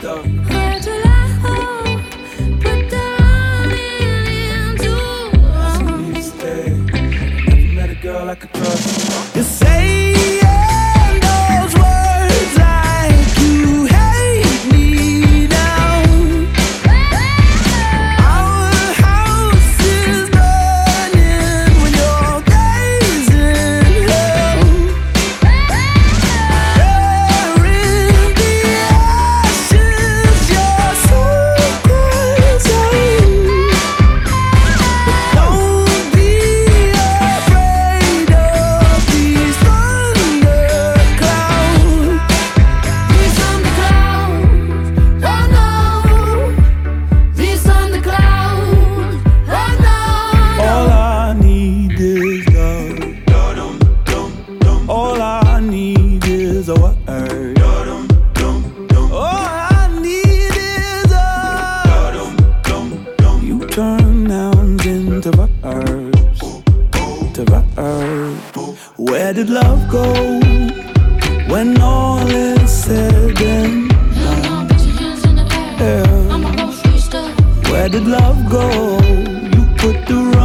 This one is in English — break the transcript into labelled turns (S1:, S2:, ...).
S1: stuck. Where did love go when all is said and done? Yeah. Where did love go? You put the